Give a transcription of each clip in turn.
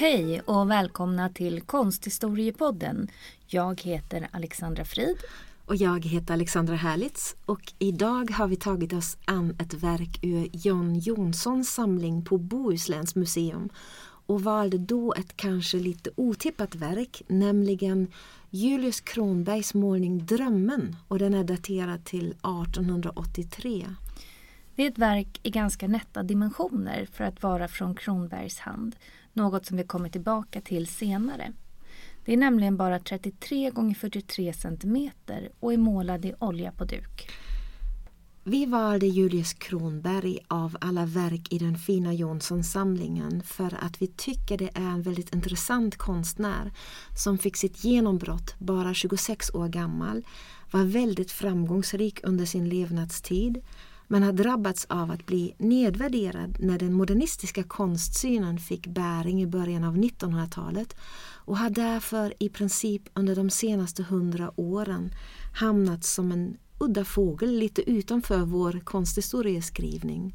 Hej och välkomna till Konsthistoriepodden. Jag heter Alexandra Frid. Och jag heter Alexandra Härlitz och idag har vi tagit oss an ett verk ur John Jonssons samling på Bohusläns museum och valde då ett kanske lite otippat verk, nämligen Julius Kronbergs målning Drömmen och den är daterad till 1883. Det är ett verk i ganska nätta dimensioner för att vara från Kronbergs hand något som vi kommer tillbaka till senare. Det är nämligen bara 33 x 43 cm och är målad i olja på duk. Vi valde Julius Kronberg av alla verk i den fina Jonsson-samlingen för att vi tycker det är en väldigt intressant konstnär som fick sitt genombrott bara 26 år gammal, var väldigt framgångsrik under sin levnadstid men har drabbats av att bli nedvärderad när den modernistiska konstsynen fick bäring i början av 1900-talet och har därför i princip under de senaste hundra åren hamnat som en udda fågel lite utanför vår konsthistorieskrivning.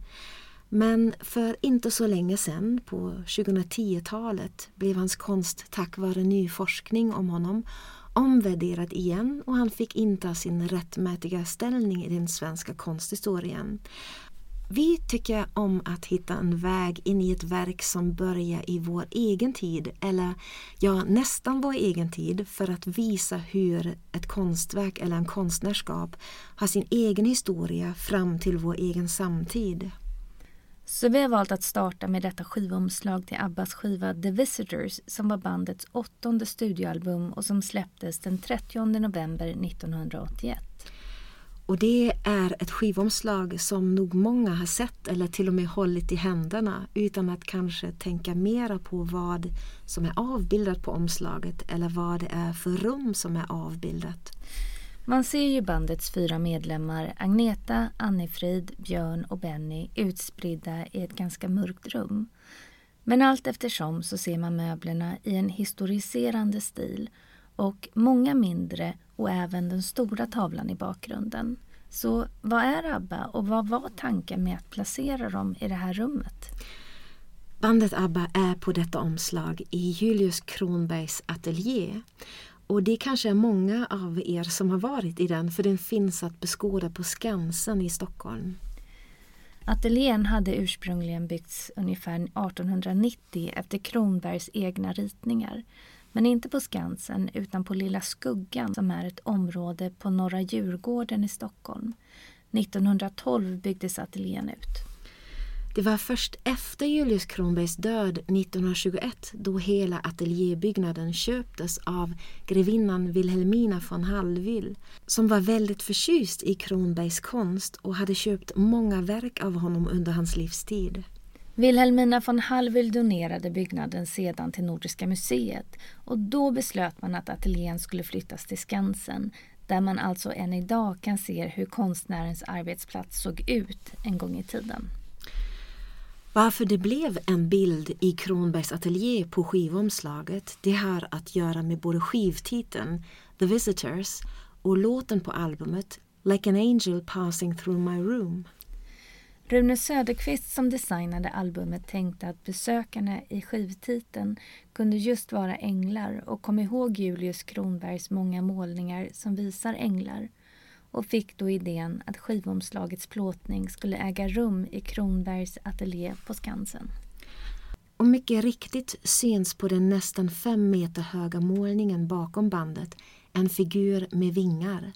Men för inte så länge sedan, på 2010-talet, blev hans konst tack vare ny forskning om honom omvärderad igen och han fick inta sin rättmätiga ställning i den svenska konsthistorien. Vi tycker om att hitta en väg in i ett verk som börjar i vår egen tid, eller ja, nästan vår egen tid, för att visa hur ett konstverk eller en konstnärskap har sin egen historia fram till vår egen samtid. Så vi har valt att starta med detta skivomslag till Abbas skiva The Visitors som var bandets åttonde studioalbum och som släpptes den 30 november 1981. Och det är ett skivomslag som nog många har sett eller till och med hållit i händerna utan att kanske tänka mera på vad som är avbildat på omslaget eller vad det är för rum som är avbildat. Man ser ju bandets fyra medlemmar Agneta, Annifrid, Björn och Benny utspridda i ett ganska mörkt rum. Men allt eftersom så ser man möblerna i en historiserande stil och många mindre och även den stora tavlan i bakgrunden. Så vad är ABBA och vad var tanken med att placera dem i det här rummet? Bandet ABBA är på detta omslag i Julius Kronbergs ateljé och det kanske är många av er som har varit i den för den finns att beskåda på Skansen i Stockholm. Ateljén hade ursprungligen byggts ungefär 1890 efter Kronbergs egna ritningar. Men inte på Skansen utan på Lilla Skuggan som är ett område på Norra Djurgården i Stockholm. 1912 byggdes ateljén ut. Det var först efter Julius Kronbergs död 1921 då hela ateljébyggnaden köptes av grevinnan Wilhelmina von Hallwyl som var väldigt förtjust i Kronbergs konst och hade köpt många verk av honom under hans livstid. Wilhelmina von Hallwyl donerade byggnaden sedan till Nordiska museet och då beslöt man att ateljén skulle flyttas till Skansen där man alltså än idag kan se hur konstnärens arbetsplats såg ut en gång i tiden. Varför det blev en bild i Kronbergs ateljé på skivomslaget det har att göra med både skivtiteln The Visitors och låten på albumet Like an angel passing through my room. Rune Söderqvist som designade albumet tänkte att besökarna i skivtiteln kunde just vara änglar och kom ihåg Julius Kronbergs många målningar som visar änglar och fick då idén att skivomslagets plåtning skulle äga rum i Kronbergs ateljé på Skansen. Och mycket riktigt syns på den nästan fem meter höga målningen bakom bandet en figur med vingar.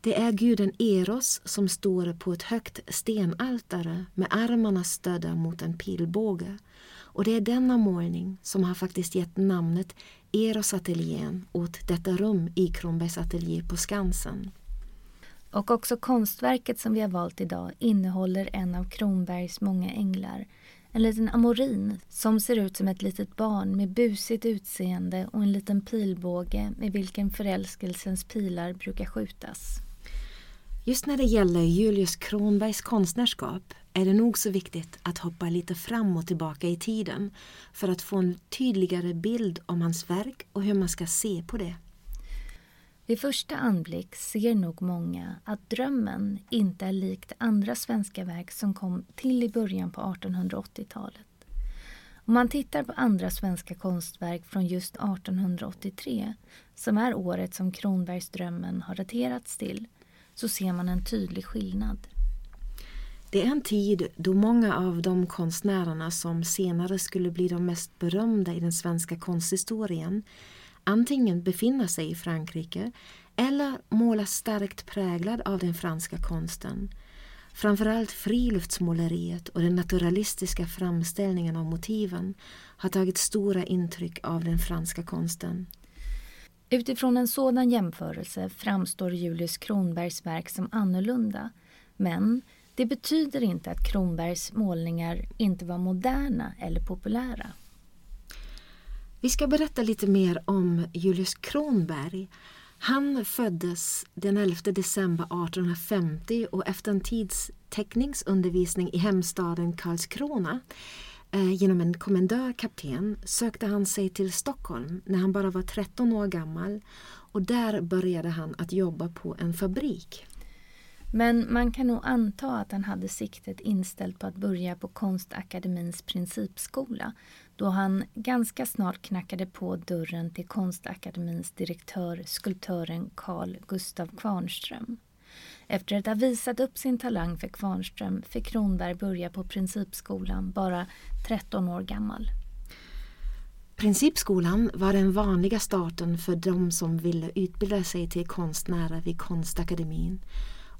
Det är guden Eros som står på ett högt stenaltare med armarna stödda mot en pilbåge. Och det är denna målning som har faktiskt gett namnet Eros-ateljén åt detta rum i Kronbergs ateljé på Skansen. Och också konstverket som vi har valt idag innehåller en av Kronbergs många änglar. En liten amorin som ser ut som ett litet barn med busigt utseende och en liten pilbåge med vilken förälskelsens pilar brukar skjutas. Just när det gäller Julius Kronbergs konstnärskap är det nog så viktigt att hoppa lite fram och tillbaka i tiden för att få en tydligare bild om hans verk och hur man ska se på det. Vid första anblick ser nog många att Drömmen inte är likt andra svenska verk som kom till i början på 1880-talet. Om man tittar på andra svenska konstverk från just 1883, som är året som Kronbergsdrömmen har daterats till, så ser man en tydlig skillnad. Det är en tid då många av de konstnärerna som senare skulle bli de mest berömda i den svenska konsthistorien antingen befinner sig i Frankrike eller målar starkt präglad av den franska konsten. Framförallt friluftsmåleriet och den naturalistiska framställningen av motiven har tagit stora intryck av den franska konsten. Utifrån en sådan jämförelse framstår Julius Kronbergs verk som annorlunda men det betyder inte att Kronbergs målningar inte var moderna eller populära. Vi ska berätta lite mer om Julius Kronberg. Han föddes den 11 december 1850 och efter en tids teckningsundervisning i hemstaden Karlskrona eh, genom en kommendörkapten sökte han sig till Stockholm när han bara var 13 år gammal och där började han att jobba på en fabrik. Men man kan nog anta att han hade siktet inställt på att börja på Konstakademins principskola då han ganska snart knackade på dörren till Konstakademins direktör, skulptören Carl Gustav Kvarnström. Efter att ha visat upp sin talang för Kvarnström fick Kronberg börja på Principskolan, bara 13 år gammal. Principskolan var den vanliga starten för de som ville utbilda sig till konstnärer vid Konstakademin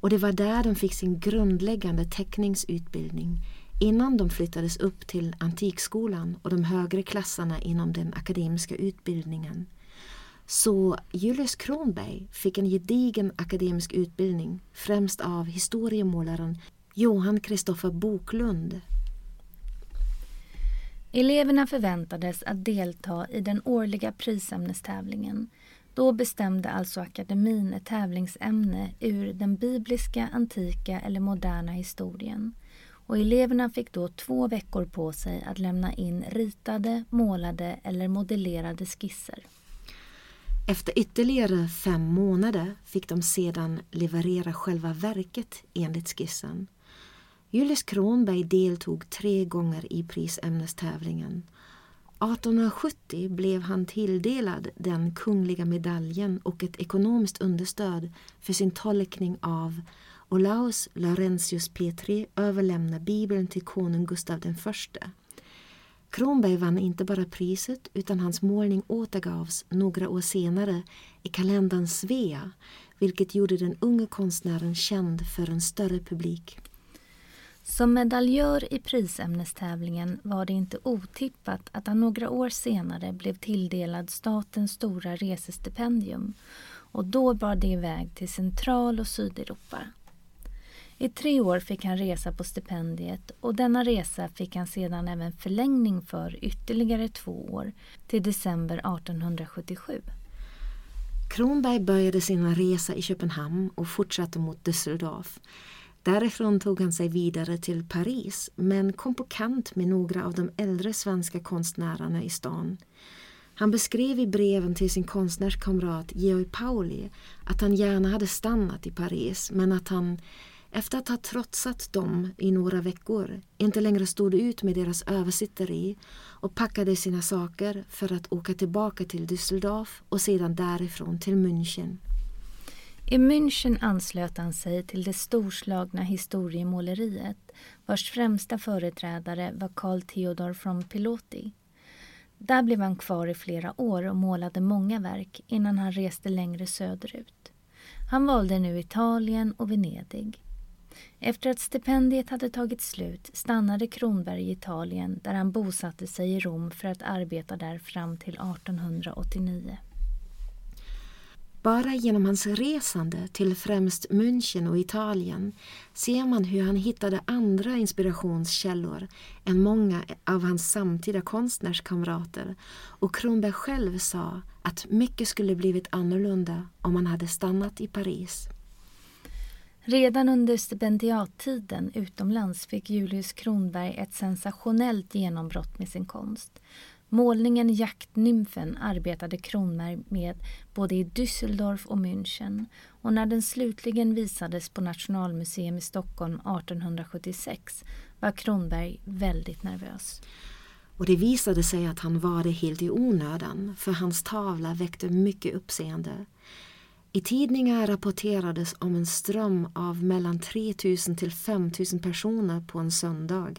och det var där de fick sin grundläggande teckningsutbildning innan de flyttades upp till Antikskolan och de högre klasserna inom den akademiska utbildningen. Så Julius Kronberg fick en gedigen akademisk utbildning främst av historiemålaren Johan Kristoffer Boklund. Eleverna förväntades att delta i den årliga prisämnestävlingen då bestämde alltså akademin ett tävlingsämne ur den bibliska, antika eller moderna historien. Och eleverna fick då två veckor på sig att lämna in ritade, målade eller modellerade skisser. Efter ytterligare fem månader fick de sedan leverera själva verket enligt skissen. Julius Kronberg deltog tre gånger i prisämnestävlingen 1870 blev han tilldelad den kungliga medaljen och ett ekonomiskt understöd för sin tolkning av Olaus Laurentius Petri överlämnar Bibeln till konung Gustav I. Kronberg vann inte bara priset utan hans målning återgavs några år senare i kalendern Svea vilket gjorde den unge konstnären känd för en större publik. Som medaljör i prisämnestävlingen var det inte otippat att han några år senare blev tilldelad statens stora resestipendium och då bar det iväg till Central och Sydeuropa. I tre år fick han resa på stipendiet och denna resa fick han sedan även förlängning för ytterligare två år till december 1877. Kronberg började sin resa i Köpenhamn och fortsatte mot Düsseldorf Därifrån tog han sig vidare till Paris men kom på kant med några av de äldre svenska konstnärerna i stan. Han beskrev i breven till sin konstnärskamrat Georg Pauli att han gärna hade stannat i Paris men att han efter att ha trotsat dem i några veckor inte längre stod ut med deras översitteri och packade sina saker för att åka tillbaka till Düsseldorf och sedan därifrån till München. I München anslöt han sig till det storslagna historiemåleriet vars främsta företrädare var Carl Theodor von Piloti. Där blev han kvar i flera år och målade många verk innan han reste längre söderut. Han valde nu Italien och Venedig. Efter att stipendiet hade tagit slut stannade Kronberg i Italien där han bosatte sig i Rom för att arbeta där fram till 1889. Bara genom hans resande till främst München och Italien ser man hur han hittade andra inspirationskällor än många av hans samtida konstnärskamrater och Kronberg själv sa att mycket skulle blivit annorlunda om han hade stannat i Paris. Redan under stipendiattiden utomlands fick Julius Kronberg ett sensationellt genombrott med sin konst. Målningen Jaktnymfen arbetade Kronberg med både i Düsseldorf och München och när den slutligen visades på Nationalmuseum i Stockholm 1876 var Kronberg väldigt nervös. Och det visade sig att han var det helt i onödan för hans tavla väckte mycket uppseende. I tidningar rapporterades om en ström av mellan 3000 till 5000 personer på en söndag.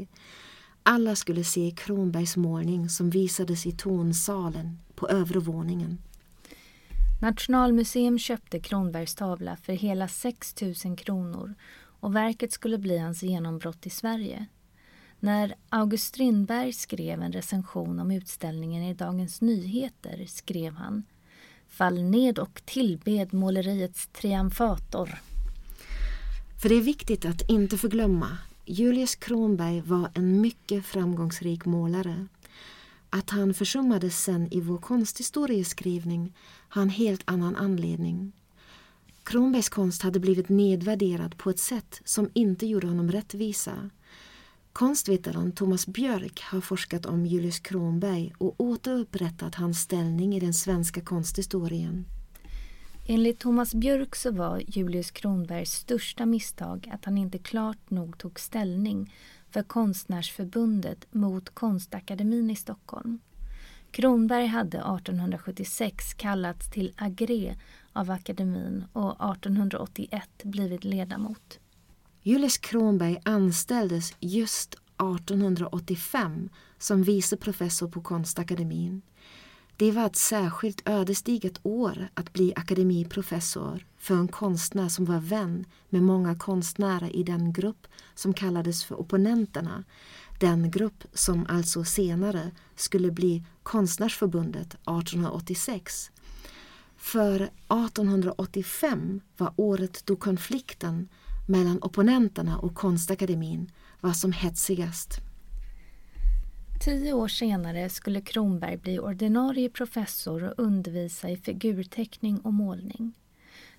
Alla skulle se Kronbergs målning som visades i tonsalen på övre våningen. Nationalmuseum köpte Kronbergs tavla för hela 6 000 kronor och verket skulle bli hans genombrott i Sverige. När August Strindberg skrev en recension om utställningen i Dagens Nyheter skrev han Fall ned och tillbed måleriets triumfator. För det är viktigt att inte förglömma Julius Kronberg var en mycket framgångsrik målare. Att han försummades sen i vår konsthistorieskrivning har en helt annan anledning. Kronbergs konst hade blivit nedvärderad på ett sätt som inte gjorde honom rättvisa. Konstvetaren Thomas Björk har forskat om Julius Kronberg och återupprättat hans ställning i den svenska konsthistorien. Enligt Thomas Björk så var Julius Kronbergs största misstag att han inte klart nog tog ställning för Konstnärsförbundet mot Konstakademin i Stockholm. Kronberg hade 1876 kallats till agré av akademin och 1881 blivit ledamot. Julius Kronberg anställdes just 1885 som vice professor på Konstakademin. Det var ett särskilt ödesdigert år att bli akademiprofessor för en konstnär som var vän med många konstnärer i den grupp som kallades för opponenterna. Den grupp som alltså senare skulle bli Konstnärsförbundet 1886. För 1885 var året då konflikten mellan opponenterna och Konstakademin var som hetsigast. Tio år senare skulle Kronberg bli ordinarie professor och undervisa i figurteckning och målning.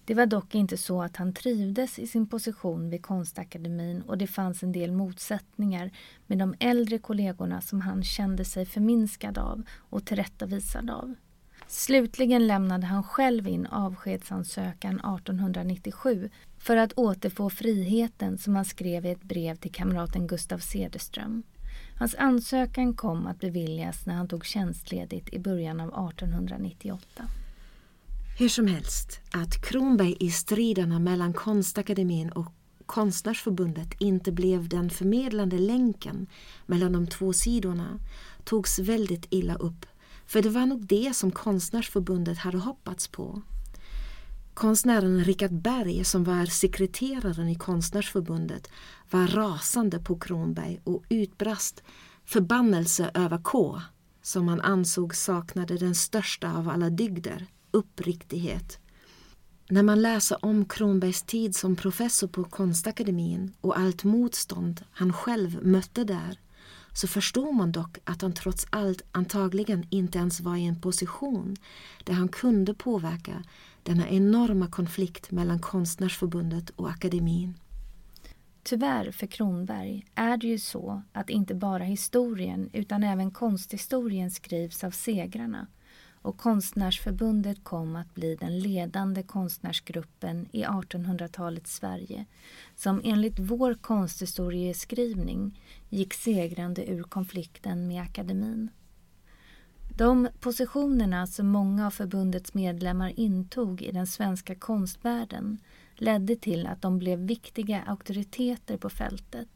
Det var dock inte så att han trivdes i sin position vid Konstakademin och det fanns en del motsättningar med de äldre kollegorna som han kände sig förminskad av och tillrättavisad av. Slutligen lämnade han själv in avskedsansökan 1897 för att återfå friheten som han skrev i ett brev till kamraten Gustav Cederström. Hans ansökan kom att beviljas när han tog tjänstledigt i början av 1898. Hur som helst, att Kronberg i striderna mellan Konstakademin och Konstnärsförbundet inte blev den förmedlande länken mellan de två sidorna togs väldigt illa upp. För det var nog det som Konstnärsförbundet hade hoppats på. Konstnären Richard Berg som var sekreteraren i Konstnärsförbundet var rasande på Kronberg och utbrast förbannelse över K som han ansåg saknade den största av alla dygder, uppriktighet. När man läser om Kronbergs tid som professor på Konstakademin och allt motstånd han själv mötte där så förstår man dock att han trots allt antagligen inte ens var i en position där han kunde påverka denna enorma konflikt mellan Konstnärsförbundet och akademin. Tyvärr för Kronberg är det ju så att inte bara historien utan även konsthistorien skrivs av segrarna och Konstnärsförbundet kom att bli den ledande konstnärsgruppen i 1800-talets Sverige som enligt vår konsthistorieskrivning gick segrande ur konflikten med akademin. De positionerna som många av förbundets medlemmar intog i den svenska konstvärlden ledde till att de blev viktiga auktoriteter på fältet.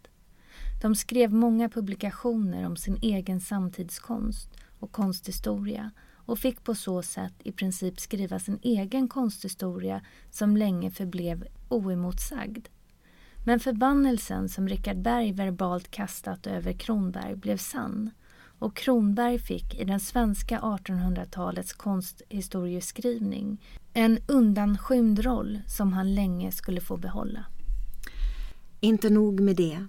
De skrev många publikationer om sin egen samtidskonst och konsthistoria och fick på så sätt i princip skriva sin egen konsthistoria som länge förblev oemotsagd. Men förbannelsen som Richard Berg verbalt kastat över Kronberg blev sann och Kronberg fick i den svenska 1800-talets konsthistorieskrivning en undanskymd roll som han länge skulle få behålla. Inte nog med det.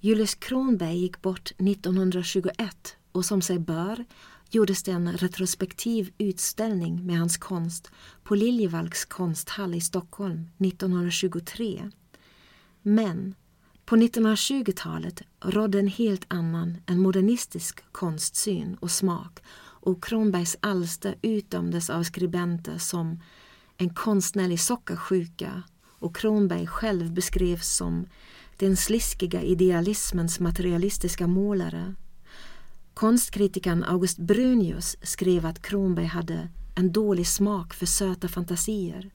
Julius Kronberg gick bort 1921 och som sig bör gjordes det en retrospektiv utställning med hans konst på Liljevalchs konsthall i Stockholm 1923. Men på 1920-talet rådde en helt annan, en modernistisk konstsyn och smak och Kronbergs alster utdömdes av skribenter som en konstnärlig sockersjuka och Kronberg själv beskrevs som den sliskiga idealismens materialistiska målare. Konstkritikern August Brunius skrev att Kronberg hade en dålig smak för söta fantasier.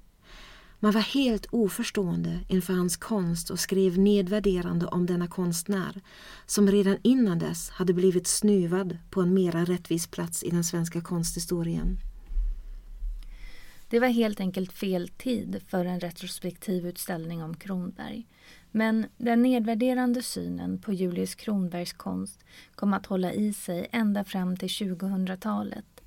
Man var helt oförstående inför hans konst och skrev nedvärderande om denna konstnär som redan innan dess hade blivit snuvad på en mera rättvis plats i den svenska konsthistorien. Det var helt enkelt fel tid för en retrospektiv utställning om Kronberg. Men den nedvärderande synen på Julius Kronbergs konst kom att hålla i sig ända fram till 2000-talet.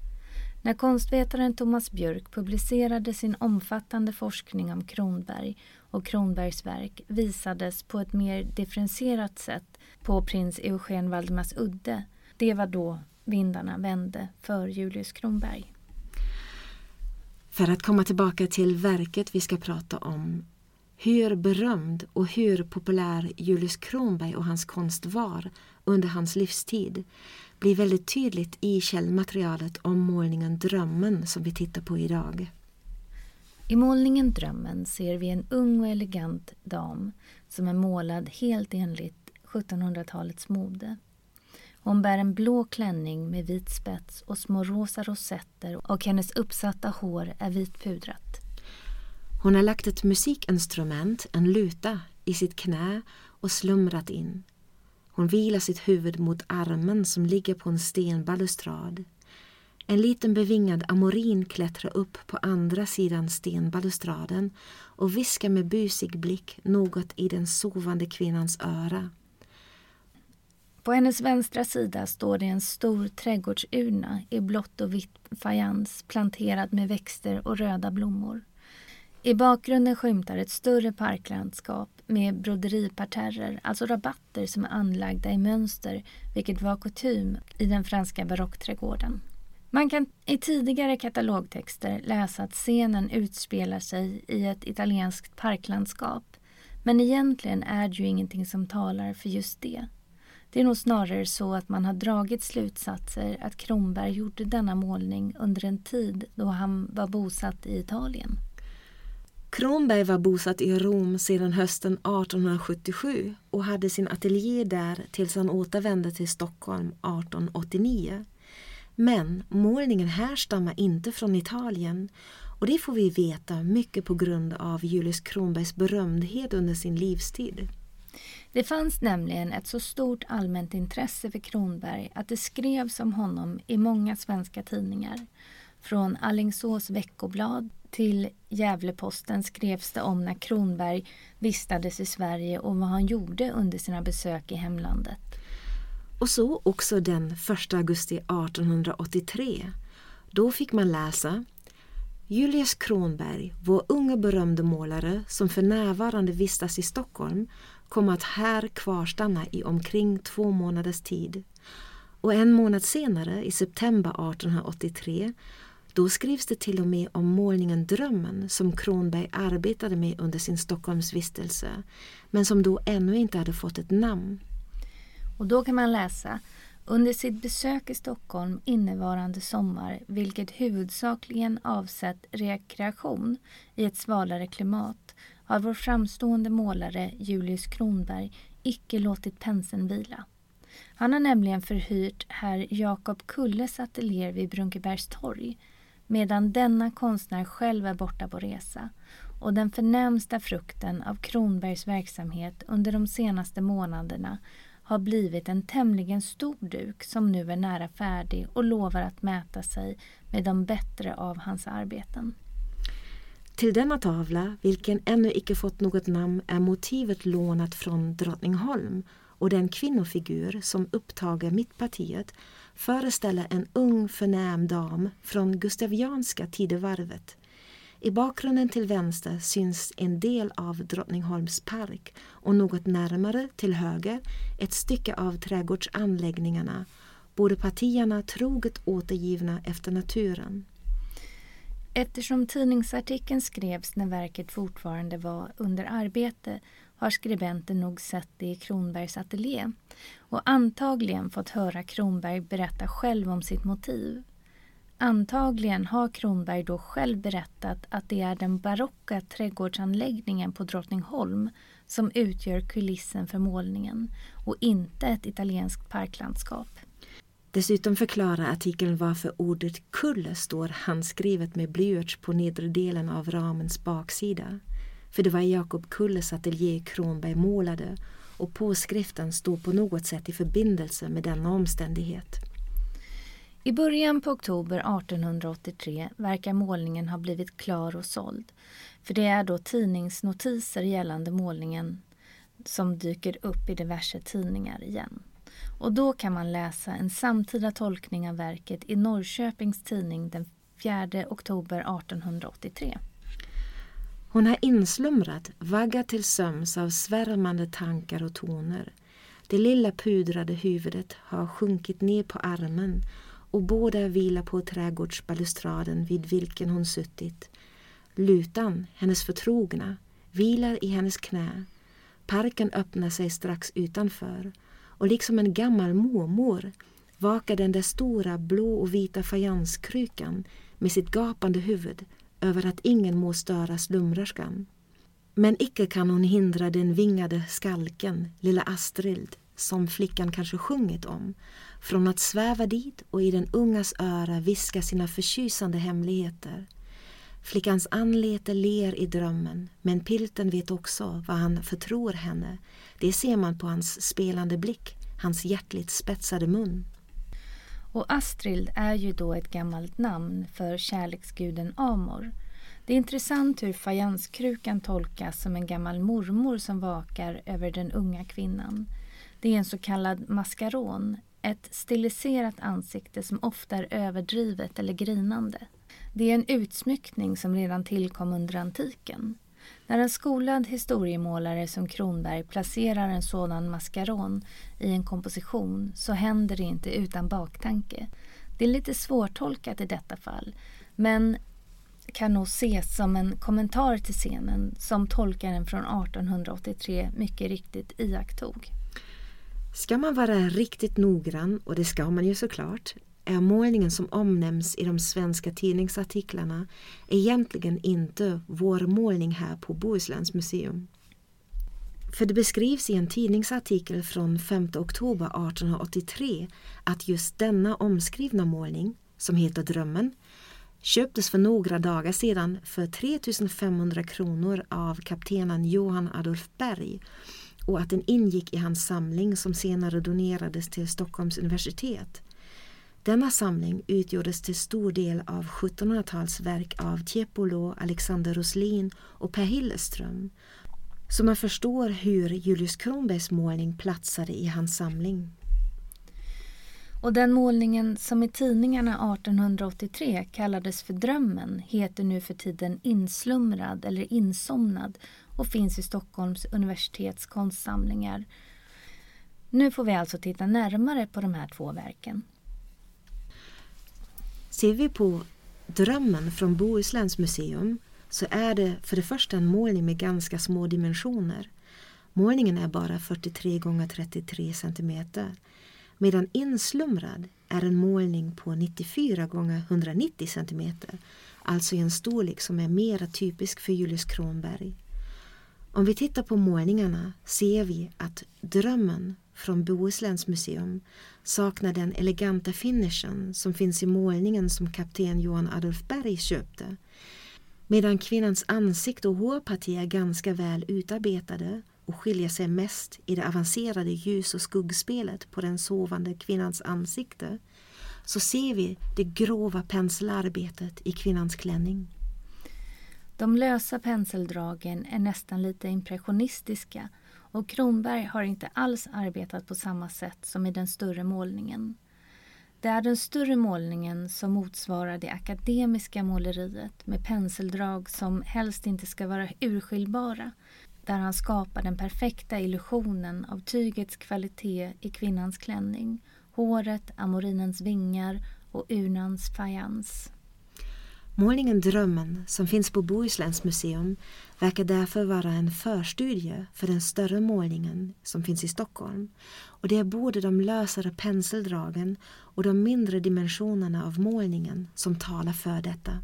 När konstvetaren Thomas Björk publicerade sin omfattande forskning om Kronberg och Kronbergs verk visades på ett mer differentierat sätt på prins Eugen Valdemars udde. Det var då vindarna vände för Julius Kronberg. För att komma tillbaka till verket vi ska prata om. Hur berömd och hur populär Julius Kronberg och hans konst var under hans livstid blir väldigt tydligt i källmaterialet om målningen Drömmen som vi tittar på idag. I målningen Drömmen ser vi en ung och elegant dam som är målad helt enligt 1700-talets mode. Hon bär en blå klänning med vit spets och små rosa rosetter och hennes uppsatta hår är vitpudrat. Hon har lagt ett musikinstrument, en luta, i sitt knä och slumrat in. Hon vilar sitt huvud mot armen som ligger på en stenbalustrad. En liten bevingad amorin klättrar upp på andra sidan stenbalustraden och viskar med busig blick något i den sovande kvinnans öra. På hennes vänstra sida står det en stor trädgårdsurna i blått och vitt fajans planterad med växter och röda blommor. I bakgrunden skymtar ett större parklandskap med broderiparterrer, alltså rabatter som är anlagda i mönster, vilket var kutym i den franska barockträdgården. Man kan i tidigare katalogtexter läsa att scenen utspelar sig i ett italienskt parklandskap. Men egentligen är det ju ingenting som talar för just det. Det är nog snarare så att man har dragit slutsatser att Kronberg gjorde denna målning under en tid då han var bosatt i Italien. Kronberg var bosatt i Rom sedan hösten 1877 och hade sin ateljé där tills han återvände till Stockholm 1889. Men målningen härstammar inte från Italien och det får vi veta mycket på grund av Julius Kronbergs berömdhet under sin livstid. Det fanns nämligen ett så stort allmänt intresse för Kronberg att det skrevs om honom i många svenska tidningar. Från Allingsås veckoblad till Gävleposten skrevs det om när Kronberg vistades i Sverige och vad han gjorde under sina besök i hemlandet. Och så också den 1 augusti 1883. Då fick man läsa Julius Kronberg, vår unge berömde målare som för närvarande vistas i Stockholm, kommer att här kvarstanna i omkring två månaders tid. Och en månad senare, i september 1883, då skrivs det till och med om målningen Drömmen som Kronberg arbetade med under sin Stockholmsvistelse men som då ännu inte hade fått ett namn. Och då kan man läsa under sitt besök i Stockholm innevarande sommar, vilket huvudsakligen avsett rekreation i ett svalare klimat, har vår framstående målare Julius Kronberg icke låtit penseln vila. Han har nämligen förhyrt herr Jakob Kulles ateljé vid Brunkebergs torg medan denna konstnär själv är borta på resa och den förnämsta frukten av Kronbergs verksamhet under de senaste månaderna har blivit en tämligen stor duk som nu är nära färdig och lovar att mäta sig med de bättre av hans arbeten. Till denna tavla, vilken ännu icke fått något namn, är motivet lånat från Drottningholm och den kvinnofigur som upptager mittpartiet föreställer en ung förnäm dam från gustavianska tidevarvet. I bakgrunden till vänster syns en del av Drottningholms park och något närmare till höger ett stycke av trädgårdsanläggningarna, båda partierna troget återgivna efter naturen. Eftersom tidningsartikeln skrevs när verket fortfarande var under arbete har skribenten nog sett det i Kronbergs ateljé och antagligen fått höra Kronberg berätta själv om sitt motiv. Antagligen har Kronberg då själv berättat att det är den barocka trädgårdsanläggningen på Drottningholm som utgör kulissen för målningen och inte ett italienskt parklandskap. Dessutom förklarar artikeln varför ordet kull står handskrivet med blyerts på nedre delen av ramens baksida. För det var Jakob Kulles ateljé Kronberg målade och påskriften står på något sätt i förbindelse med denna omständighet. I början på oktober 1883 verkar målningen ha blivit klar och såld. För det är då tidningsnotiser gällande målningen som dyker upp i diverse tidningar igen. Och då kan man läsa en samtida tolkning av verket i Norrköpings tidning den 4 oktober 1883. Hon har inslumrat, vaggat till sömns av svärmande tankar och toner. Det lilla pudrade huvudet har sjunkit ner på armen och båda vilar på trädgårdsbalustraden vid vilken hon suttit. Lutan, hennes förtrogna, vilar i hennes knä. Parken öppnar sig strax utanför och liksom en gammal mormor vakar den där stora blå och vita fajanskrukan med sitt gapande huvud över att ingen må störa slumrerskan. Men icke kan hon hindra den vingade skalken, lilla Astrid, som flickan kanske sjungit om, från att sväva dit och i den ungas öra viska sina förtjusande hemligheter. Flickans anlete ler i drömmen, men pilten vet också vad han förtror henne. Det ser man på hans spelande blick, hans hjärtligt spetsade mun. Och Astrid är ju då ett gammalt namn för kärleksguden Amor. Det är intressant hur fajanskrukan tolkas som en gammal mormor som vakar över den unga kvinnan. Det är en så kallad maskaron, ett stiliserat ansikte som ofta är överdrivet eller grinande. Det är en utsmyckning som redan tillkom under antiken. När en skolad historiemålare som Kronberg placerar en sådan maskaron i en komposition så händer det inte utan baktanke. Det är lite svårtolkat i detta fall men kan nog ses som en kommentar till scenen som tolkaren från 1883 mycket riktigt iakttog. Ska man vara riktigt noggrann, och det ska man ju såklart, målningen som omnämns i de svenska tidningsartiklarna egentligen inte vår målning här på Bohusläns museum. För det beskrivs i en tidningsartikel från 5 oktober 1883 att just denna omskrivna målning, som heter Drömmen, köptes för några dagar sedan för 3500 kronor av kaptenen Johan Adolf Berg och att den ingick i hans samling som senare donerades till Stockholms universitet. Denna samling utgjordes till stor del av 1700-talsverk av Tiepolo, Alexander Roslin och Per Hilleström. Så man förstår hur Julius Kronbergs målning platsade i hans samling. Och den målningen som i tidningarna 1883 kallades för Drömmen heter nu för tiden Inslumrad eller Insomnad och finns i Stockholms universitets konstsamlingar. Nu får vi alltså titta närmare på de här två verken. Ser vi på Drömmen från Bohusläns museum så är det för det första en målning med ganska små dimensioner. Målningen är bara 43 gånger 33 centimeter medan Inslumrad är en målning på 94 gånger 190 centimeter, alltså i en storlek som är mera typisk för Julius Kronberg. Om vi tittar på målningarna ser vi att Drömmen från Bohusläns museum saknar den eleganta finishen som finns i målningen som kapten Johan Adolf Berg köpte. Medan kvinnans ansikte och hårparti är ganska väl utarbetade och skiljer sig mest i det avancerade ljus och skuggspelet på den sovande kvinnans ansikte så ser vi det grova penselarbetet i kvinnans klänning. De lösa penseldragen är nästan lite impressionistiska och Kronberg har inte alls arbetat på samma sätt som i den större målningen. Det är den större målningen som motsvarar det akademiska måleriet med penseldrag som helst inte ska vara urskiljbara där han skapar den perfekta illusionen av tygets kvalitet i kvinnans klänning, håret, amorinens vingar och urnans fajans. Målningen Drömmen, som finns på Bohusläns museum, verkar därför vara en förstudie för den större målningen som finns i Stockholm. Och det är både de lösare penseldragen och de mindre dimensionerna av målningen som talar för detta.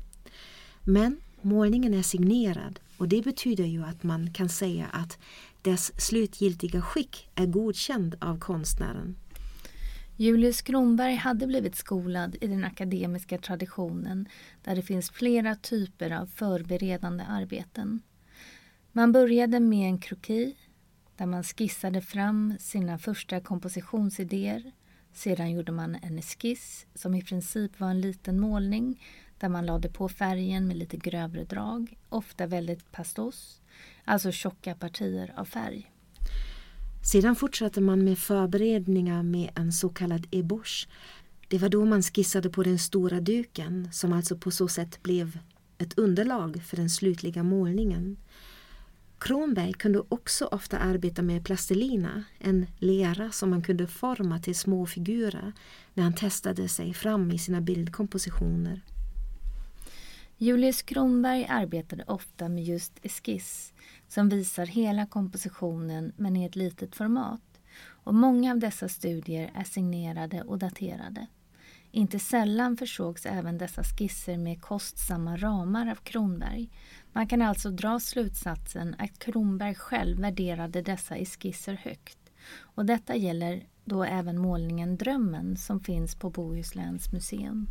Men målningen är signerad och det betyder ju att man kan säga att dess slutgiltiga skick är godkänd av konstnären. Julius Kronberg hade blivit skolad i den akademiska traditionen där det finns flera typer av förberedande arbeten. Man började med en kroki där man skissade fram sina första kompositionsidéer. Sedan gjorde man en eskiss som i princip var en liten målning där man lade på färgen med lite grövre drag, ofta väldigt pastos, alltså tjocka partier av färg. Sedan fortsatte man med förberedningar med en så kallad ebosch. Det var då man skissade på den stora duken som alltså på så sätt blev ett underlag för den slutliga målningen. Kronberg kunde också ofta arbeta med plastelina, en lera som man kunde forma till små figurer när han testade sig fram i sina bildkompositioner. Julius Kronberg arbetade ofta med just eskiss som visar hela kompositionen men i ett litet format. Och många av dessa studier är signerade och daterade. Inte sällan försågs även dessa skisser med kostsamma ramar av Kronberg. Man kan alltså dra slutsatsen att Kronberg själv värderade dessa skisser högt. Och detta gäller då även målningen Drömmen som finns på Bohusläns museum.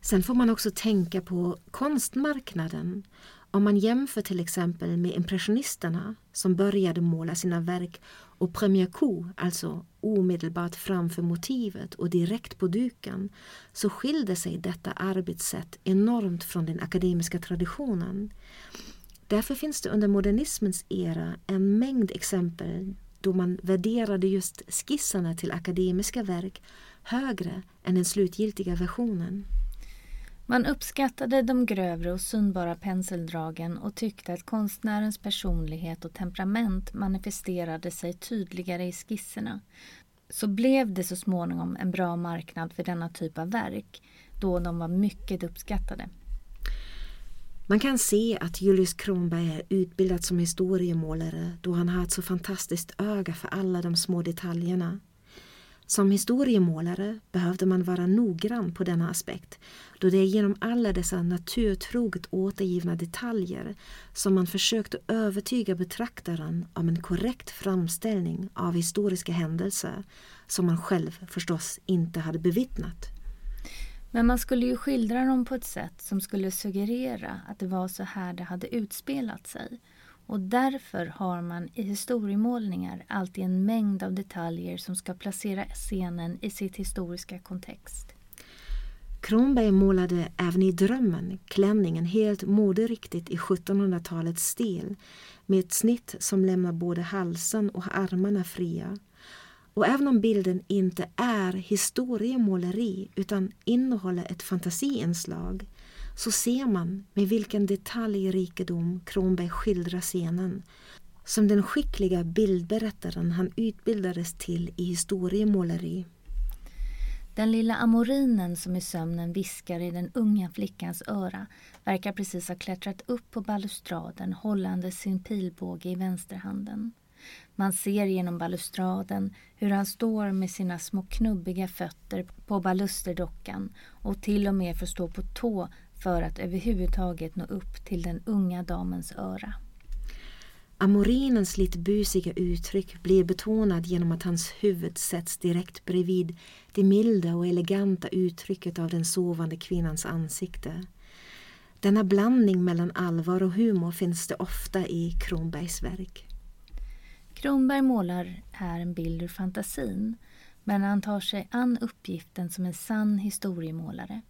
Sen får man också tänka på konstmarknaden. Om man jämför till exempel med impressionisterna som började måla sina verk och premier coup, alltså omedelbart framför motivet och direkt på duken, så skilde sig detta arbetssätt enormt från den akademiska traditionen. Därför finns det under modernismens era en mängd exempel då man värderade just skisserna till akademiska verk högre än den slutgiltiga versionen. Man uppskattade de grövre och synbara penseldragen och tyckte att konstnärens personlighet och temperament manifesterade sig tydligare i skisserna. Så blev det så småningom en bra marknad för denna typ av verk, då de var mycket uppskattade. Man kan se att Julius Kronberg är utbildad som historiemålare då han har ett så fantastiskt öga för alla de små detaljerna. Som historiemålare behövde man vara noggrann på denna aspekt då det är genom alla dessa naturtroget återgivna detaljer som man försökte övertyga betraktaren om en korrekt framställning av historiska händelser som man själv förstås inte hade bevittnat. Men man skulle ju skildra dem på ett sätt som skulle suggerera att det var så här det hade utspelat sig och därför har man i historiemålningar alltid en mängd av detaljer som ska placera scenen i sitt historiska kontext. Kronberg målade även i Drömmen klänningen helt moderiktigt i 1700-talets stil med ett snitt som lämnar både halsen och armarna fria. Och även om bilden inte är historiemåleri utan innehåller ett fantasiinslag så ser man med vilken detaljrikedom Kronberg skildrar scenen som den skickliga bildberättaren han utbildades till i historiemåleri. Den lilla amorinen som i sömnen viskar i den unga flickans öra verkar precis ha klättrat upp på balustraden hållande sin pilbåge i vänsterhanden. Man ser genom balustraden hur han står med sina små knubbiga fötter på balusterdockan och till och med får stå på tå för att överhuvudtaget nå upp till den unga damens öra. Amorinens lite busiga uttryck blir betonad genom att hans huvud sätts direkt bredvid det milda och eleganta uttrycket av den sovande kvinnans ansikte. Denna blandning mellan allvar och humor finns det ofta i Kronbergs verk. Kronberg målar här en bild ur fantasin men han tar sig an uppgiften som en sann historiemålare.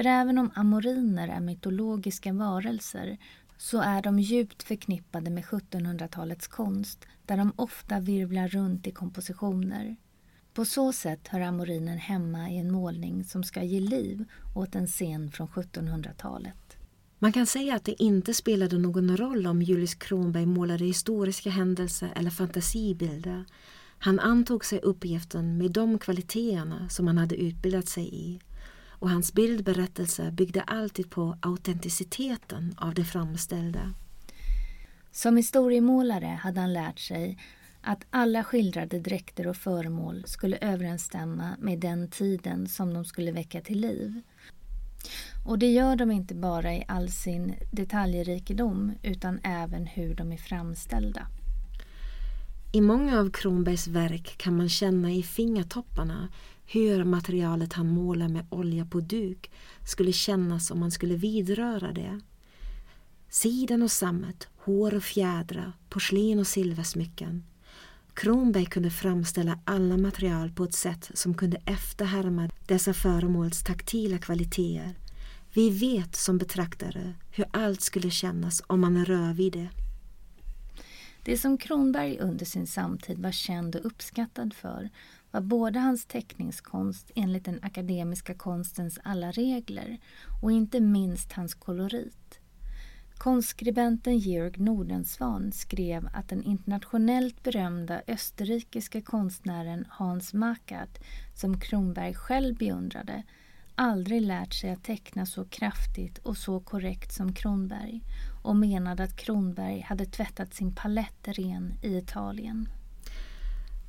För även om amoriner är mytologiska varelser så är de djupt förknippade med 1700-talets konst där de ofta virvlar runt i kompositioner. På så sätt hör amorinen hemma i en målning som ska ge liv åt en scen från 1700-talet. Man kan säga att det inte spelade någon roll om Julius Kronberg målade historiska händelser eller fantasibilder. Han antog sig uppgiften med de kvaliteterna som han hade utbildat sig i och hans bildberättelser byggde alltid på autenticiteten av det framställda. Som historiemålare hade han lärt sig att alla skildrade dräkter och föremål skulle överensstämma med den tiden som de skulle väcka till liv. Och det gör de inte bara i all sin detaljrikedom utan även hur de är framställda. I många av Kronbergs verk kan man känna i fingertopparna hur materialet han målar med olja på duk skulle kännas om man skulle vidröra det. Siden och sammet, hår och fjädrar, porslin och silversmycken. Kronberg kunde framställa alla material på ett sätt som kunde efterhärma dessa föremåls taktila kvaliteter. Vi vet som betraktare hur allt skulle kännas om man rör vid det. Det som Kronberg under sin samtid var känd och uppskattad för var både hans teckningskonst enligt den akademiska konstens alla regler och inte minst hans kolorit. Konstskribenten Georg Nordensvan skrev att den internationellt berömda österrikiske konstnären Hans Mackart, som Kronberg själv beundrade, aldrig lärt sig att teckna så kraftigt och så korrekt som Kronberg och menade att Kronberg hade tvättat sin palett ren i Italien.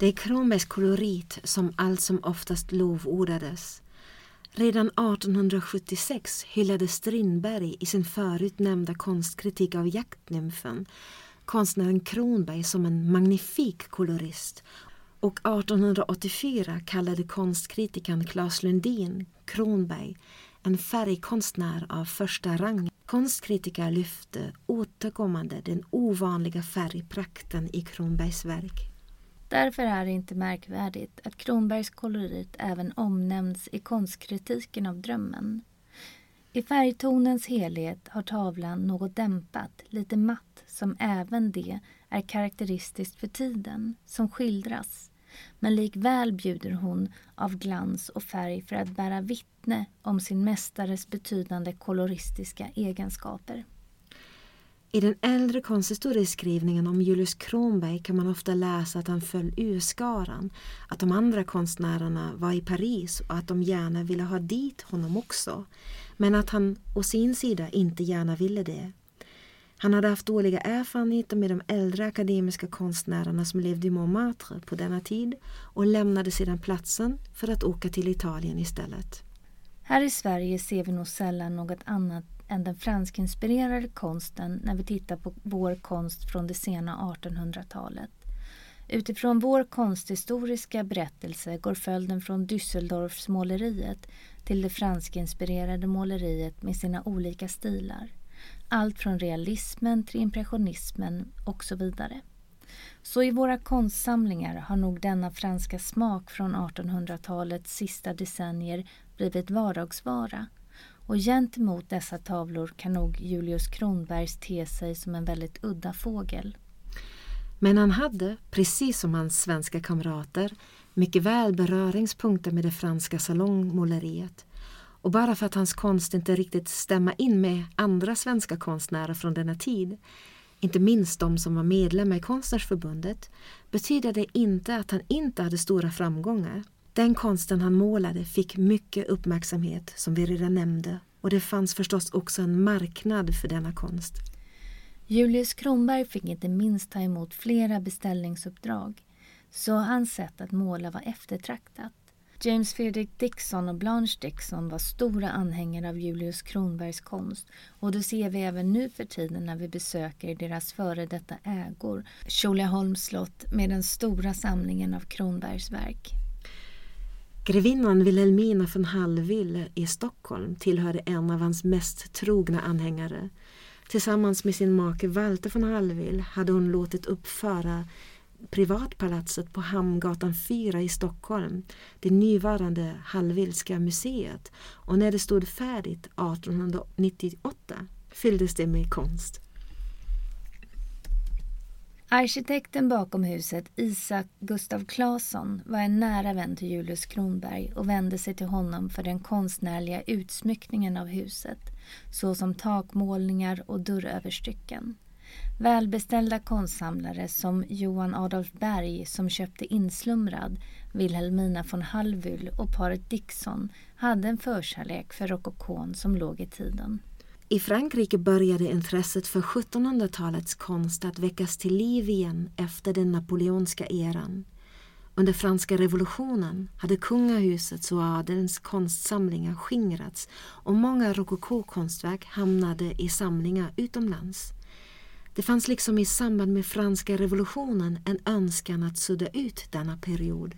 Det är Kronbergs kolorit som allt som oftast lovordades. Redan 1876 hyllade Strindberg i sin förut nämnda konstkritik av jaktnymfen konstnären Kronberg som en magnifik kolorist och 1884 kallade konstkritikern Claes Lundin Kronberg en färgkonstnär av första rang. Konstkritiker lyfte återkommande den ovanliga färgprakten i Kronbergs verk. Därför är det inte märkvärdigt att Kronbergs kolorit även omnämns i konstkritiken av drömmen. I färgtonens helhet har tavlan något dämpat, lite matt, som även det är karaktäristiskt för tiden, som skildras. Men likväl bjuder hon av glans och färg för att bära vittne om sin mästares betydande koloristiska egenskaper. I den äldre konsthistorieskrivningen om Julius Kronberg kan man ofta läsa att han föll ur skaran, att de andra konstnärerna var i Paris och att de gärna ville ha dit honom också, men att han å sin sida inte gärna ville det. Han hade haft dåliga erfarenheter med de äldre akademiska konstnärerna som levde i Montmartre på denna tid och lämnade sedan platsen för att åka till Italien istället. Här i Sverige ser vi nog sällan något annat än den franskinspirerade konsten när vi tittar på vår konst från det sena 1800-talet. Utifrån vår konsthistoriska berättelse går följden från Düsseldorfsmåleriet till det franskinspirerade måleriet med sina olika stilar. Allt från realismen till impressionismen och så vidare. Så i våra konstsamlingar har nog denna franska smak från 1800-talets sista decennier blivit vardagsvara och gentemot dessa tavlor kan nog Julius Kronbergs te sig som en väldigt udda fågel. Men han hade, precis som hans svenska kamrater, mycket väl beröringspunkter med det franska salongmåleriet. Och bara för att hans konst inte riktigt stämmer in med andra svenska konstnärer från denna tid, inte minst de som var medlemmar i Konstnärsförbundet, betyder det inte att han inte hade stora framgångar. Den konsten han målade fick mycket uppmärksamhet som vi redan nämnde och det fanns förstås också en marknad för denna konst. Julius Kronberg fick inte minst ta emot flera beställningsuppdrag så hans sätt att måla var eftertraktat. James Frederick Dixon och Blanche Dixon var stora anhängare av Julius Kronbergs konst och det ser vi även nu för tiden när vi besöker deras före detta ägor, Tjolöholms slott med den stora samlingen av Kronbergs verk. Grevinnan Wilhelmina von Hallwyl i Stockholm tillhörde en av hans mest trogna anhängare. Tillsammans med sin make Walter von Hallwyl hade hon låtit uppföra privatpalatset på Hamngatan 4 i Stockholm, det nuvarande Hallwylska museet. Och när det stod färdigt 1898 fylldes det med konst. Arkitekten bakom huset, Isak Gustav Claesson, var en nära vän till Julius Kronberg och vände sig till honom för den konstnärliga utsmyckningen av huset, såsom takmålningar och dörröverstycken. Välbeställda konstsamlare som Johan Adolf Berg som köpte Inslumrad, Wilhelmina von Hallwyl och paret Dixon hade en förkärlek för rokokon som låg i tiden. I Frankrike började intresset för 1700-talets konst att väckas till liv igen efter den napoleonska eran. Under franska revolutionen hade kungahusets och adelns konstsamlingar skingrats och många rokokokonstverk hamnade i samlingar utomlands. Det fanns liksom i samband med franska revolutionen en önskan att sudda ut denna period.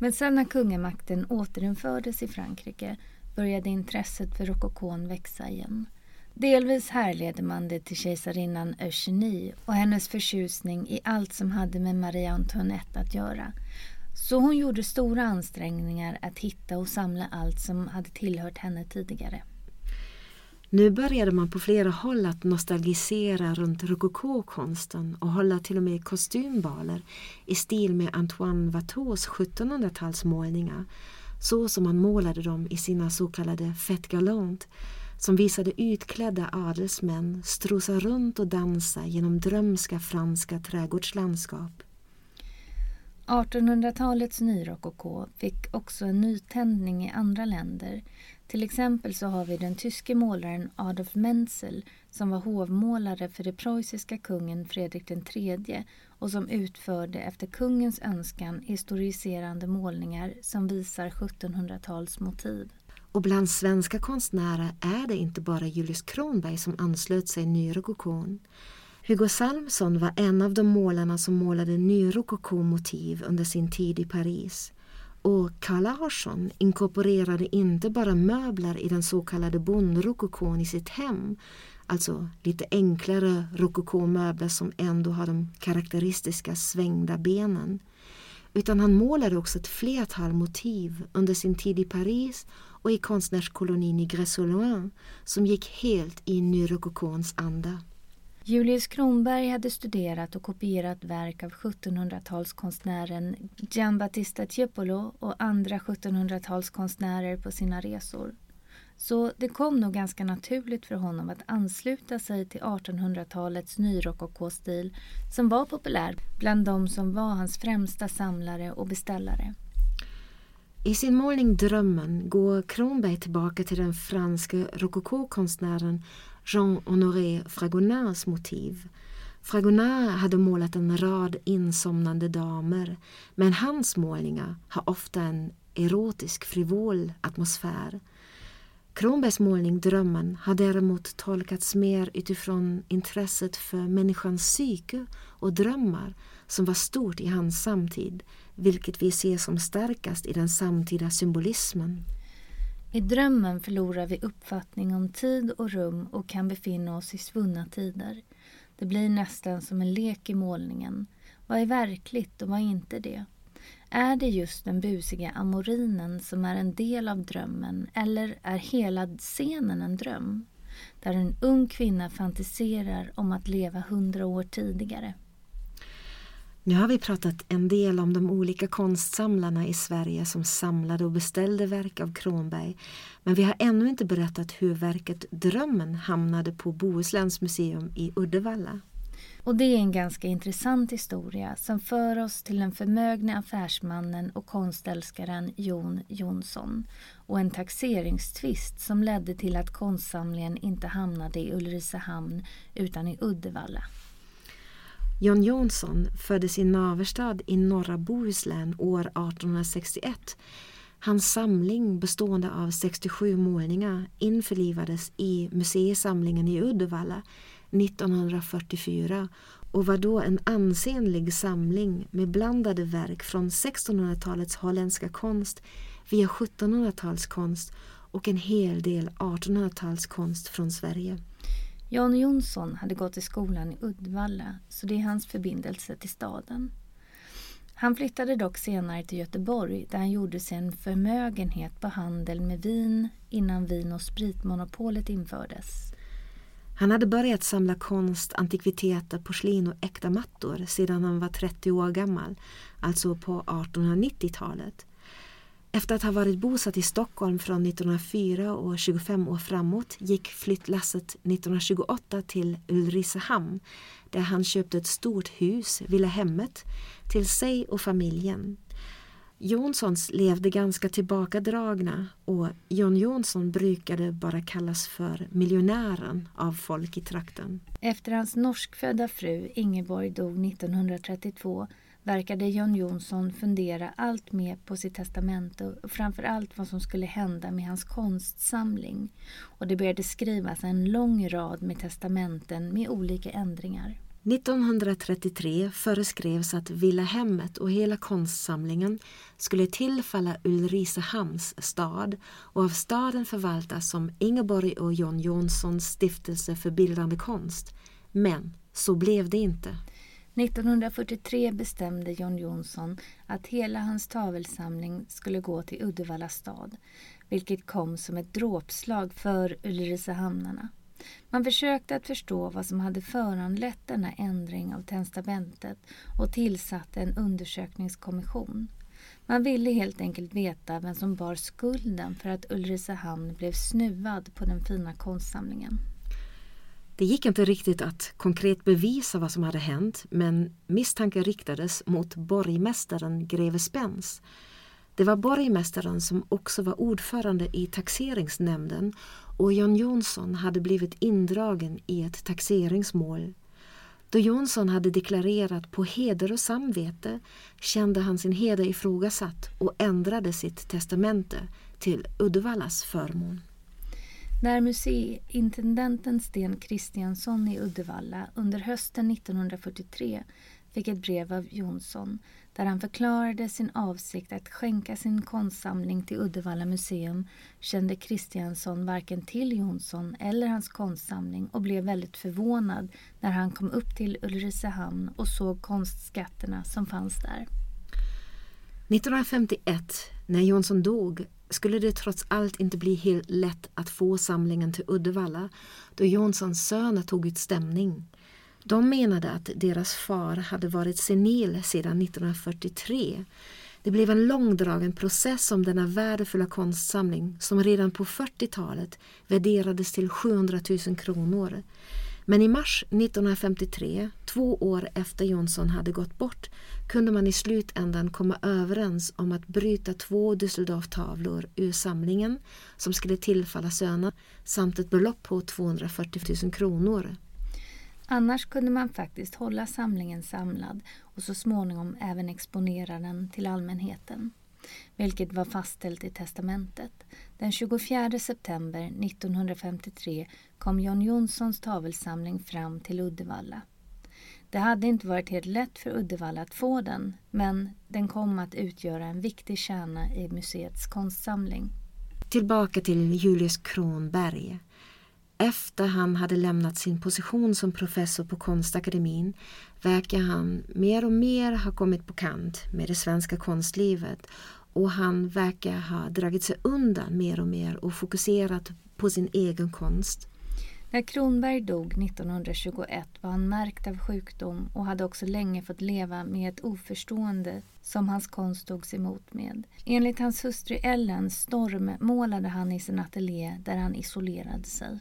Men sen när kungamakten återinfördes i Frankrike började intresset för rokokon växa igen. Delvis härleder man det till kejsarinnan Eugenie och hennes förtjusning i allt som hade med Marie Antoinette att göra. Så hon gjorde stora ansträngningar att hitta och samla allt som hade tillhört henne tidigare. Nu började man på flera håll att nostalgisera runt rokokokonsten och hålla till och med kostymbaler i stil med Antoine Watteaus 1700-talsmålningar så som han målade dem i sina så kallade fête galante som visade utklädda adelsmän strosa runt och dansa genom drömska franska trädgårdslandskap. 1800-talets nyrokoko fick också en nytändning i andra länder. Till exempel så har vi den tyske målaren Adolf Menzel som var hovmålare för den preussiska kungen Fredrik III och som utförde efter kungens önskan historiserande målningar som visar 1700-talsmotiv. Och bland svenska konstnärer är det inte bara Julius Kronberg som anslöt sig nyrokokon. Hugo Salmson var en av de målarna som målade nyrokokomotiv under sin tid i Paris. Och Carl Larsson inkorporerade inte bara möbler i den så kallade bondrokokon i sitt hem, alltså lite enklare rokokomöbler som ändå har de karaktäristiska svängda benen. Utan han målade också ett flertal motiv under sin tid i Paris och i konstnärskolonin i Grès som gick helt i nyrokokons anda. Julius Kronberg hade studerat och kopierat verk av 1700-talskonstnären Giambattista Tiepolo och andra 1700-talskonstnärer på sina resor. Så det kom nog ganska naturligt för honom att ansluta sig till 1800-talets nyrokokostil som var populär bland de som var hans främsta samlare och beställare. I sin målning Drömmen går Kronberg tillbaka till den franske rokokokonstnären Jean-Honoré Fragonards motiv. Fragonard hade målat en rad insomnande damer men hans målningar har ofta en erotisk frivol atmosfär. Kronbergs målning Drömmen har däremot tolkats mer utifrån intresset för människans psyke och drömmar som var stort i hans samtid, vilket vi ser som starkast i den samtida symbolismen. I drömmen förlorar vi uppfattning om tid och rum och kan befinna oss i svunna tider. Det blir nästan som en lek i målningen. Vad är verkligt och vad är inte det? Är det just den busiga amorinen som är en del av drömmen eller är hela scenen en dröm? Där en ung kvinna fantiserar om att leva hundra år tidigare. Nu har vi pratat en del om de olika konstsamlarna i Sverige som samlade och beställde verk av Kronberg. Men vi har ännu inte berättat hur verket Drömmen hamnade på Bohusläns museum i Uddevalla. Och det är en ganska intressant historia som för oss till den förmögne affärsmannen och konstälskaren Jon Jonsson och en taxeringstvist som ledde till att konstsamlingen inte hamnade i Ulricehamn utan i Uddevalla. John Jonsson föddes i Naverstad i norra Bohuslän år 1861. Hans samling bestående av 67 målningar införlivades i museisamlingen i Uddevalla 1944 och var då en ansenlig samling med blandade verk från 1600-talets holländska konst via 1700-talskonst och en hel del 1800-talskonst från Sverige. Jan Jonsson hade gått i skolan i Uddevalla så det är hans förbindelse till staden. Han flyttade dock senare till Göteborg där han gjorde sig en förmögenhet på handel med vin innan vin och spritmonopolet infördes. Han hade börjat samla konst, antikviteter, porslin och äkta mattor sedan han var 30 år gammal, alltså på 1890-talet. Efter att ha varit bosatt i Stockholm från 1904 och 25 år framåt gick flyttlasset 1928 till Ulricehamn där han köpte ett stort hus, Villa Hemmet, till sig och familjen. Jonssons levde ganska tillbakadragna och John Jonsson brukade bara kallas för miljonären av folk i trakten. Efter hans norskfödda fru Ingeborg dog 1932 verkade John Jonsson fundera allt mer på sitt testamente och framför allt vad som skulle hända med hans konstsamling. Och det började skrivas en lång rad med testamenten med olika ändringar. 1933 föreskrevs att Villahemmet och hela konstsamlingen skulle tillfalla Ulricehamns stad och av staden förvaltas som Ingeborg och John Jonssons stiftelse för bildande konst. Men så blev det inte. 1943 bestämde John Jonsson att hela hans tavelsamling skulle gå till Uddevalla stad, vilket kom som ett dråpslag för Ulricehamnarna. Man försökte att förstå vad som hade föranlett denna ändring av testamentet och tillsatte en undersökningskommission. Man ville helt enkelt veta vem som bar skulden för att Ulricehamn blev snuvad på den fina konstsamlingen. Det gick inte riktigt att konkret bevisa vad som hade hänt men misstankar riktades mot borgmästaren greve Spens. Det var borgmästaren som också var ordförande i taxeringsnämnden och John Jonsson hade blivit indragen i ett taxeringsmål. Då Jonsson hade deklarerat på heder och samvete kände han sin heder ifrågasatt och ändrade sitt testamente till Uddevallas förmån. När museiintendenten Sten Kristiansson i Uddevalla under hösten 1943 fick ett brev av Jonsson där han förklarade sin avsikt att skänka sin konstsamling till Uddevalla museum kände Kristiansson varken till Jonsson eller hans konstsamling och blev väldigt förvånad när han kom upp till Ulricehamn och såg konstskatterna som fanns där. 1951, när Jonsson dog, skulle det trots allt inte bli helt lätt att få samlingen till Uddevalla då Jonssons söner tog ut stämning. De menade att deras far hade varit senil sedan 1943. Det blev en långdragen process om denna värdefulla konstsamling som redan på 40-talet värderades till 700 000 kronor. Men i mars 1953, två år efter Jonsson hade gått bort, kunde man i slutändan komma överens om att bryta två Düsseldorf-tavlor ur samlingen som skulle tillfalla sönerna samt ett belopp på 240 000 kronor. Annars kunde man faktiskt hålla samlingen samlad och så småningom även exponera den till allmänheten, vilket var fastställt i testamentet. Den 24 september 1953 kom John Jonssons tavelsamling fram till Uddevalla. Det hade inte varit helt lätt för Uddevalla att få den, men den kom att utgöra en viktig kärna i museets konstsamling. Tillbaka till Julius Kronberg. Efter han hade lämnat sin position som professor på Konstakademin verkar han mer och mer ha kommit på kant med det svenska konstlivet och han verkar ha dragit sig undan mer och mer och fokuserat på sin egen konst. När Kronberg dog 1921 var han märkt av sjukdom och hade också länge fått leva med ett oförstående som hans konst togs emot med. Enligt hans hustru Ellen Storm målade han i sin ateljé där han isolerade sig.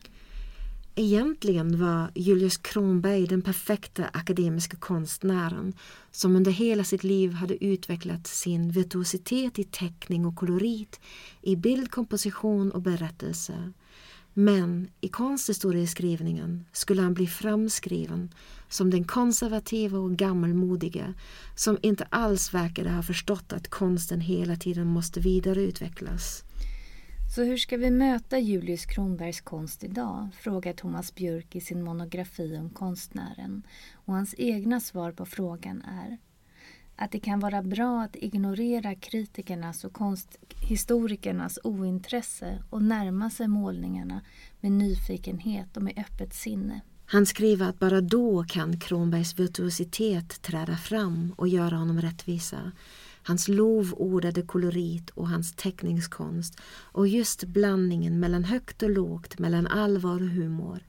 Egentligen var Julius Kronberg den perfekta akademiska konstnären som under hela sitt liv hade utvecklat sin virtuositet i teckning och kolorit, i bildkomposition och berättelse. Men i konsthistorieskrivningen skulle han bli framskriven som den konservativa och gammalmodiga som inte alls verkade ha förstått att konsten hela tiden måste vidareutvecklas. Så hur ska vi möta Julius Kronbergs konst idag? frågar Thomas Björk i sin monografi om konstnären. Och hans egna svar på frågan är att det kan vara bra att ignorera kritikernas och konsthistorikernas ointresse och närma sig målningarna med nyfikenhet och med öppet sinne. Han skriver att bara då kan Kronbergs virtuositet träda fram och göra honom rättvisa hans lovordade kolorit och hans teckningskonst och just blandningen mellan högt och lågt, mellan allvar och humor.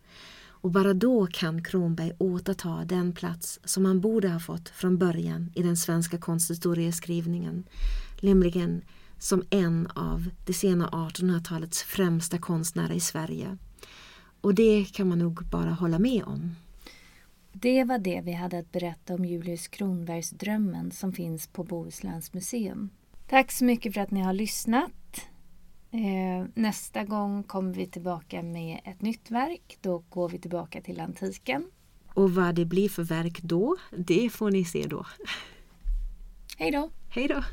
Och bara då kan Kronberg återta den plats som han borde ha fått från början i den svenska konsthistorieskrivningen, nämligen som en av det sena 1800-talets främsta konstnärer i Sverige. Och det kan man nog bara hålla med om. Det var det vi hade att berätta om Julius Kronbergs Drömmen som finns på Bohusläns museum. Tack så mycket för att ni har lyssnat. Eh, nästa gång kommer vi tillbaka med ett nytt verk. Då går vi tillbaka till antiken. Och vad det blir för verk då, det får ni se då. Hej då! Hej då!